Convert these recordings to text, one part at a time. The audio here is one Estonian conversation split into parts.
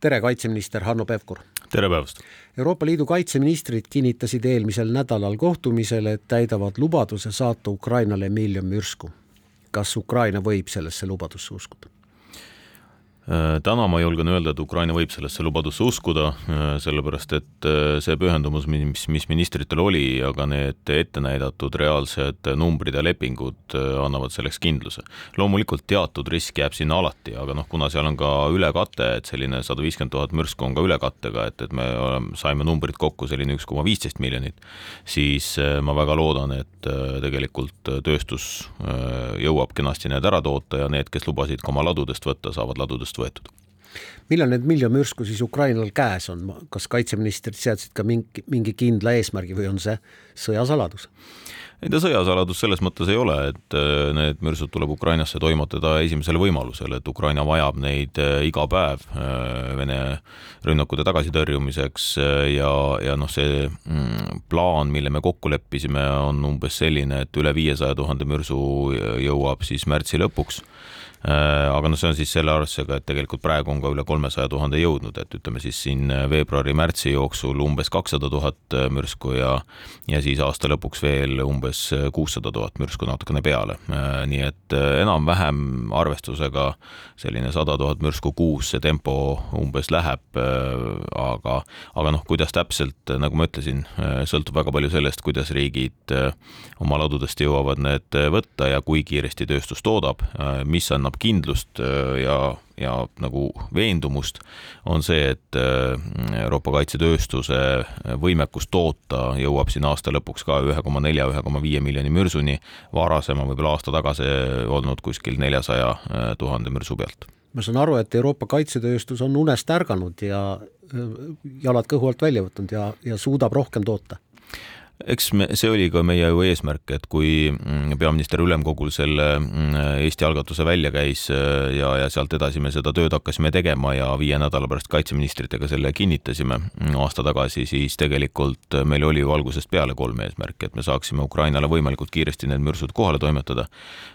tere, kaitseminister Hanno Pevkur! tere päevast! Euroopa Liidu kaitseministrid kinnitasid eelmisel nädalal kohtumisel, et täidavad lubaduse saata Ukrainale miljon mürsku. kas Ukraina võib sellesse lubadusse uskuda? Äh, täna ma julgen öelda, et Ukraina võib sellesse lubadusse uskuda, äh, sellepärast et äh, see pühendumus, mis, mis ministritel oli, aga need ette näidatud reaalsed numbrid ja lepingud annavad selleks kindluse. loomulikult teatud risk jääb sinna alati, aga noh, kuna seal on ka ülekate, et selline sada viiskümmend tuhat mürsku on ka ülekattega, et, et me saime numbrid kokku selline üks koma viisteist miljonit, siis ma väga loodan, et tegelikult tööstus jõuab kenasti need ära toota ja need, kes lubasid ka oma ladudest võtta, saavad ladudest vastu võetud. Millal need miljon mürsku siis Ukrainal käes on, kas kaitseministrid seadsid ka mingi, mingi kindla eesmärgi või on see sõjasaladus? ei ta sõjasaladus selles mõttes ei ole, et äh, need mürsud tuleb Ukrainasse toimetada esimesel võimalusel, et Ukraina vajab neid äh, iga päev äh, Vene rünnakute tagasitõrjumiseks ja, ja noh, see mm, plaan, mille me kokku leppisime, on umbes selline, et üle viiesaja tuhande mürsu jõuab siis märtsi lõpuks aga noh, see on siis selle arvestusega, et tegelikult praegu on ka üle kolmesaja tuhande jõudnud, et ütleme siis siin äh, veebruari-märtsi jooksul umbes kakssada tuhat äh, mürsku ja ja siis aasta lõpuks veel umbes kuussada tuhat mürsku natukene peale. nii et enam-vähem arvestusega selline sada tuhat mürsku kuus see tempo umbes läheb, aga, aga noh, kuidas täpselt, nagu ma ütlesin, sõltub väga palju sellest, kuidas riigid oma ladudest jõuavad need võtta ja kui kiiresti tööstus toodab, mis on annab kindlust äh, ja, ja nagu veendumust, on see, et äh, Euroopa kaitsetööstuse võimekus toota jõuab siin aasta lõpuks ka ühe koma nelja, ühe koma viie miljoni mürsuni, varasema võib-olla aasta tagasi olnud kuskil neljasaja äh, tuhande mürsu pealt. Ma saan aru, et Euroopa kaitsetööstus on unest ärganud ja jalad kõhu alt välja võtnud ja, ja suudab rohkem toota eks me, see oli ka meie ju eesmärk, et kui mm, peaminister ülemkogul selle mm, Eesti algatuse välja käis äh, ja, ja sealt edasi me seda tööd hakkasime tegema ja viie nädala pärast kaitseministritega selle kinnitasime mm, aasta tagasi, siis tegelikult meil oli ju algusest peale kolm eesmärki, et me saaksime Ukrainale võimalikult kiiresti need mürsud kohale toimetada,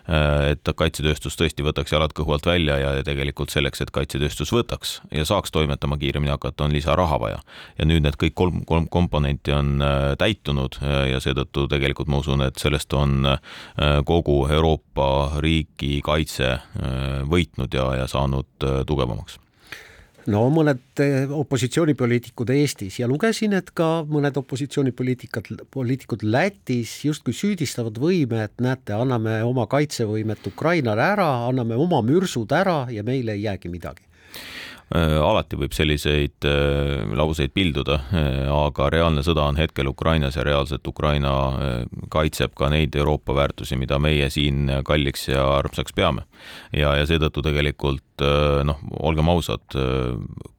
äh, et kaitsetööstus tõesti võtaks jalad kõhu alt välja ja tegelikult selleks, et kaitsetööstus võtaks ja saaks toimetama kiiremini hakata, on lisaraha vaja. ja nüüd need kõik kolm, kolm komponenti on äh, täitunud, olnud äh, ja seetõttu tegelikult ma usun, et sellest on äh, kogu Euroopa riigi kaitse äh, võitnud ja, ja saanud tugevamaks. No mõned opositsioonipoliitikud Eestis ja lugesin, et ka mõned opositsioonipoliitikad, poliitikud Lätis justkui süüdistavad võime, et näete, anname oma kaitsevõimet Ukrainale ära, anname oma mürsud ära ja meile ei jäägi midagi alati võib selliseid äh, lauseid pilduda, äh, aga reaalne sõda on hetkel Ukrainas ja reaalselt Ukraina kaitseb ka neid Euroopa väärtusi, mida meie siin kalliks ja armsaks peame. ja, ja seetõttu tegelikult noh, olgem ausad,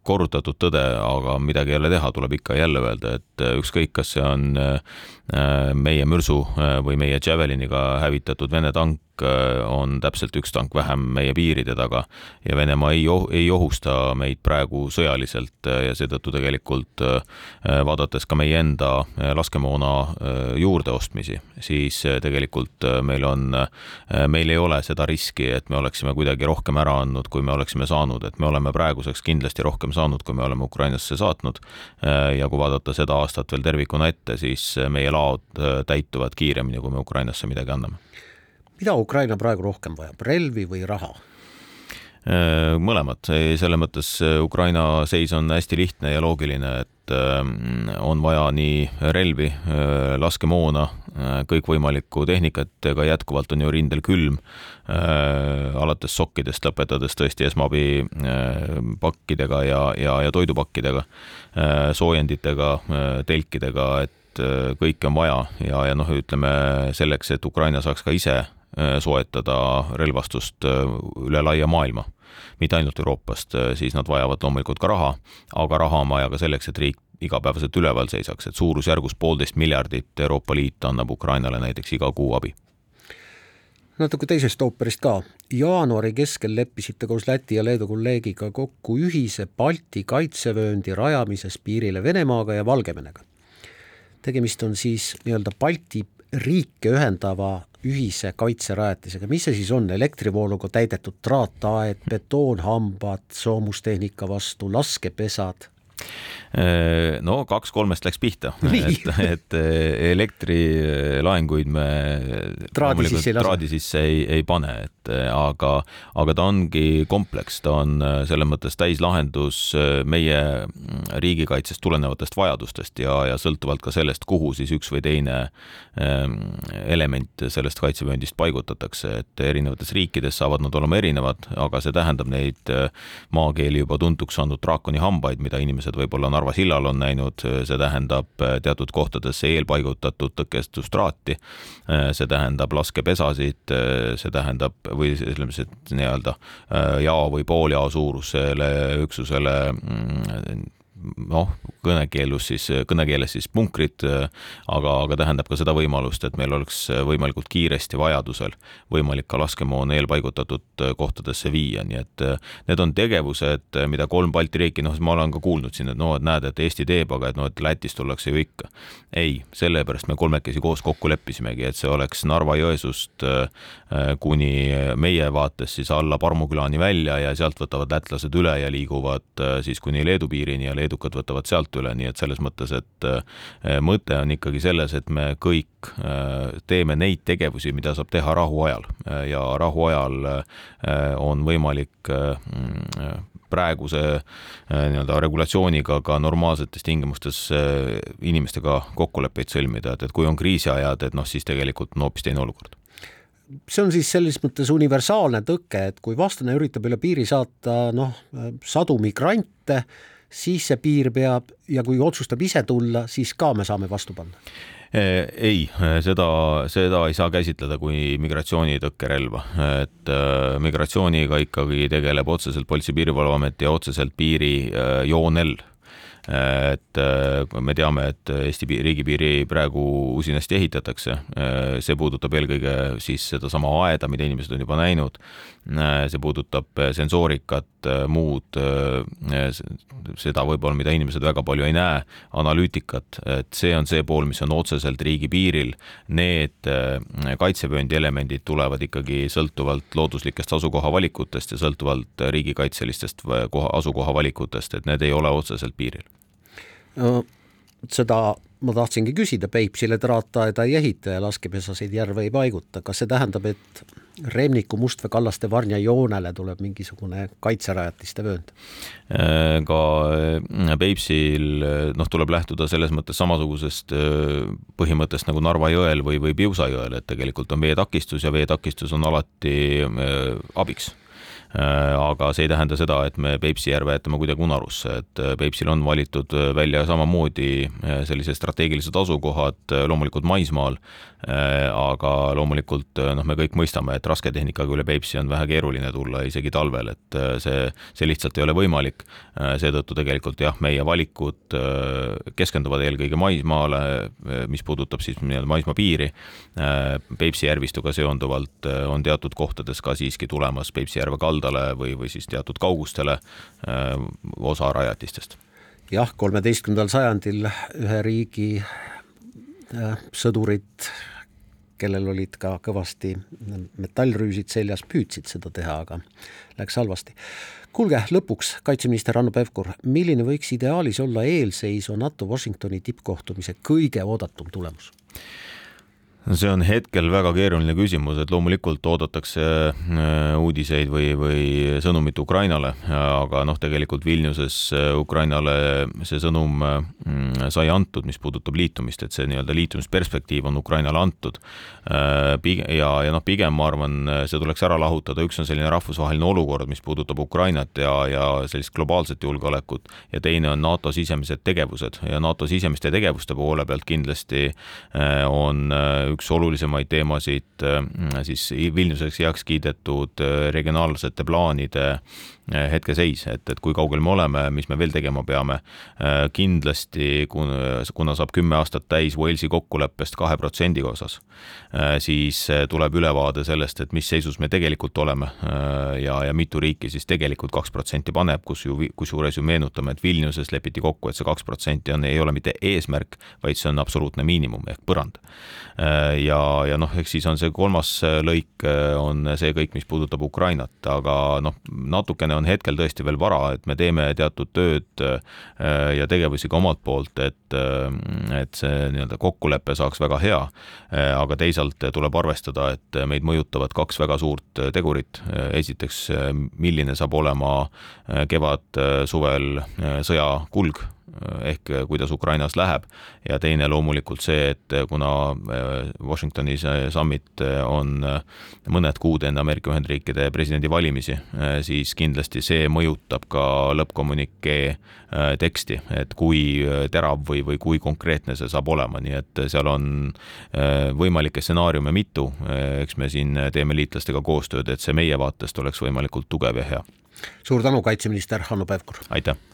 korrutatud tõde, aga midagi ei ole teha, tuleb ikka jälle öelda, et ükskõik, kas see on meie mürsu või meie Javeliniga hävitatud Vene tank, on täpselt üks tank vähem meie piiride taga ja Venemaa ei, ei ohusta meid praegu sõjaliselt ja seetõttu tegelikult vaadates ka meie enda laskemoona juurdeostmisi, siis tegelikult meil on, meil ei ole seda riski, et me oleksime kuidagi rohkem ära andnud, kui me oleksime saanud, et me oleme praeguseks kindlasti rohkem saanud, kui me oleme Ukrainasse saatnud. Äh, ja kui vaadata seda aastat veel tervikuna ette, siis meie laod äh, täituvad kiiremini, kui me Ukrainasse midagi anname. mida Ukraina praegu rohkem vajab, relvi või raha? Äh, mõlemad, selles mõttes Ukraina seis on hästi lihtne ja loogiline, et on vaja nii relvi, laskemoona, kõikvõimalikku tehnikat, ega jätkuvalt on ju rindel külm, alates sokkidest lõpetades tõesti esmaabipakkidega ja, ja, ja toidupakkidega, soojenditega, telkidega, et kõike on vaja. Ja, ja noh, ütleme selleks, et Ukraina saaks ka ise soetada relvastust üle laia maailma, mitte ainult Euroopast, siis nad vajavad loomulikult ka raha, aga raha on vaja ka selleks, et riik igapäevaselt üleval seisaks, et suurusjärgus poolteist miljardit Euroopa Liit annab Ukrainale näiteks iga kuu abi natuke teisest ooperist ka. jaanuari keskel leppisite koos Läti ja Leedu kolleegiga kokku ühise Balti kaitsevööndi rajamises piirile Venemaaga ja Valgevenega. tegemist on siis nii-öelda Balti riike ühendava ühise kaitserajatisega, mis see siis on, elektrivooluga täidetud traataed, betoonhambad soomustehnika vastu, laskepesad? Äh, no kaks kolmest läks pihta, et, et äh, elektrilaenguid me traadi sisse ei traadi sisse ei, ei pane, et äh, aga, aga ta ongi kompleks, ta on selles mõttes täislahendus meie riigikaitsest tulenevatest vajadustest ja, ja sõltuvalt ka sellest, kuhu siis üks või teine ähm, element sellest kaitsevööndist paigutatakse, et erinevates riikides saavad nad olema erinevad, aga see tähendab neid maakeeli juba tuntuks saanud draakoni hambaid, mida inimesed võib-olla Narva sillal on näinud, see tähendab äh, teatud kohtadesse eelpaigutatud tõkestustraati, see tähendab laskepesasid, see tähendab või ütleme siis, et nii-öelda jao või pooljao suurusele üksusele mm, noh, kõnekeelus siis, kõnekeeles siis punkrid, aga, aga tähendab ka seda võimalust, et meil oleks võimalikult kiiresti vajadusel võimalik ka laskemoon eelpaigutatud kohtadesse viia, nii et need on tegevused, mida kolm Balti riiki, noh, ma olen ka kuulnud siin, et noh, et näed, et Eesti teeb, aga et noh, et Lätist tullakse ju ikka. ei, sellepärast me kolmekesi koos kokku leppisimegi, et see oleks Narva-Jõesuust kuni meie vaates siis alla Parmukülani välja ja sealt võtavad lätlased üle ja liiguvad siis kuni Leedu piirini ja Leedu edukad võtavad sealt üle, nii et selles mõttes, et äh, mõte on ikkagi selles, et me kõik äh, teeme neid tegevusi, mida saab teha rahuajal. Ja rahuajal äh, on võimalik praeguse nii-öelda regulatsiooniga ka normaalsetes tingimustes inimestega kokkuleppeid sõlmida, et, et kui on kriisiajad, et noh, siis tegelikult on hoopis teine olukord. See on siis selles mõttes universaalne tõke, et kui vastane üritab üle piiri saata noh, sadu migrante, siis see piir peab ja kui otsustab ise tulla, siis ka me saame vastu panna. Ei, seda, seda ei saa käsitleda kui migratsioonitõkkerelva, et äh, migratsiooniga ikkagi tegeleb otseselt Politsei- ja Piirivalveamet ja otseselt piirijoonel. Et äh, me teame, et Eesti riigipiiri praegu usinasti ehitatakse, see puudutab eelkõige siis sedasama aeda, mida inimesed on juba näinud, see puudutab sensoorikat, muud, seda võib-olla, mida inimesed väga palju ei näe, analüütikat, et see on see pool, mis on otseselt riigipiiril, need kaitsevööndi elemendid tulevad ikkagi sõltuvalt looduslikest asukohavalikutest ja sõltuvalt riigikaitselistest koha, asukohavalikutest, et need ei ole otseselt piiril. No seda ma tahtsingi küsida, Peipsile traataeda ei ehita ja laskepesaseid järve ei paiguta, kas see tähendab, et Remniku, Mustvee, Kallaste, Varnja joonele tuleb mingisugune kaitserajatiste vöönd? Äh, ka äh, Peipsil noh, tuleb lähtuda selles mõttes samasugusest äh, põhimõttest nagu Narva jõel või, või Piusa jõel, et tegelikult on veetakistus ja veetakistus on alati abiks Äh, aga see ei tähenda seda, et me Peipsi järve jätame kuidagi unarusse, et äh, Peipsil on valitud äh, välja samamoodi sellised strateegilised asukohad loomulikult maismaal, aga loomulikult noh, me kõik mõistame, et rasketehnikaga üle Peipsi on vähe keeruline tulla isegi talvel, et see, see lihtsalt ei ole võimalik. seetõttu tegelikult jah, meie valikud keskenduvad eelkõige maismaale, mis puudutab siis nii-öelda maismaapiiri. Peipsi järvistuga seonduvalt on teatud kohtades ka siiski tulemas Peipsi järve kalda kaldale või, või siis teatud kaugustele äh, osa rajatistest. jah, kolmeteistkümnendal sajandil ühe riigi äh, sõdurid, kellel olid ka kõvasti metallrüüsid seljas, püüdsid seda teha, aga läks halvasti. kuulge, lõpuks, kaitseminister Hanno Pevkur, milline võiks ideaalis olla eelseisva NATO Washingtoni tippkohtumise kõige oodatum tulemus? See on hetkel väga keeruline küsimus, et loomulikult oodatakse äh, uudiseid või, või sõnumit Ukrainale, aga noh, tegelikult Vilniuses äh, Ukrainale see sõnum mm, sai antud, mis puudutab liitumist, et see nii-öelda liitumisperspektiiv on Ukrainale antud. Äh, ja, ja noh, pigem ma arvan, see tuleks ära lahutada, üks on selline rahvusvaheline olukord, mis puudutab Ukrainat ja, ja sellist globaalset julgeolekut ja teine on NATO sisemised tegevused ja NATO sisemiste tegevuste poole pealt kindlasti on üks olulisemaid teemasid äh, siis Vilniuseks heaks kiidetud äh, regionaalsete plaanide hetkeseis, et, et kui kaugel me oleme, mis me veel tegema peame. kindlasti, kuna saab kümme aastat täis Walesi kokkuleppest kahe protsendi osas, siis tuleb ülevaade sellest, et mis seisus me tegelikult oleme ja, ja mitu riiki siis tegelikult kaks protsenti paneb, kus ju, kusjuures ju meenutame, et Vilniuses lepiti kokku, et see kaks protsenti on, ei ole mitte eesmärk, vaid see on absoluutne miinimum ehk põrand. ja, ja noh, eks siis on see kolmas lõik, on see kõik, mis puudutab Ukrainat, aga noh, natukene on hetkel tõesti veel vara, et me teeme teatud tööd äh, ja tegevusi ka omalt poolt, et, äh, et see nii-öelda kokkulepe saaks väga hea. Äh, aga teisalt tuleb arvestada, et meid mõjutavad kaks väga suurt tegurit. esiteks, milline saab olema kevad-suvel sõja kulg ehk kuidas Ukrainas läheb ja teine loomulikult see, et kuna äh, Washingtoni summit on mõned kuud enne Ameerika Ühendriikide presidendivalimisi, siis kindlasti see mõjutab ka lõppkommünikee teksti, et kui terav või, või kui konkreetne see saab olema, nii et seal on võimalikke stsenaariume mitu, eks me siin teeme liitlastega koostööd, et see meie vaatest oleks võimalikult tugev ja hea. suur tänu, kaitseminister Hanno Pevkur! aitäh!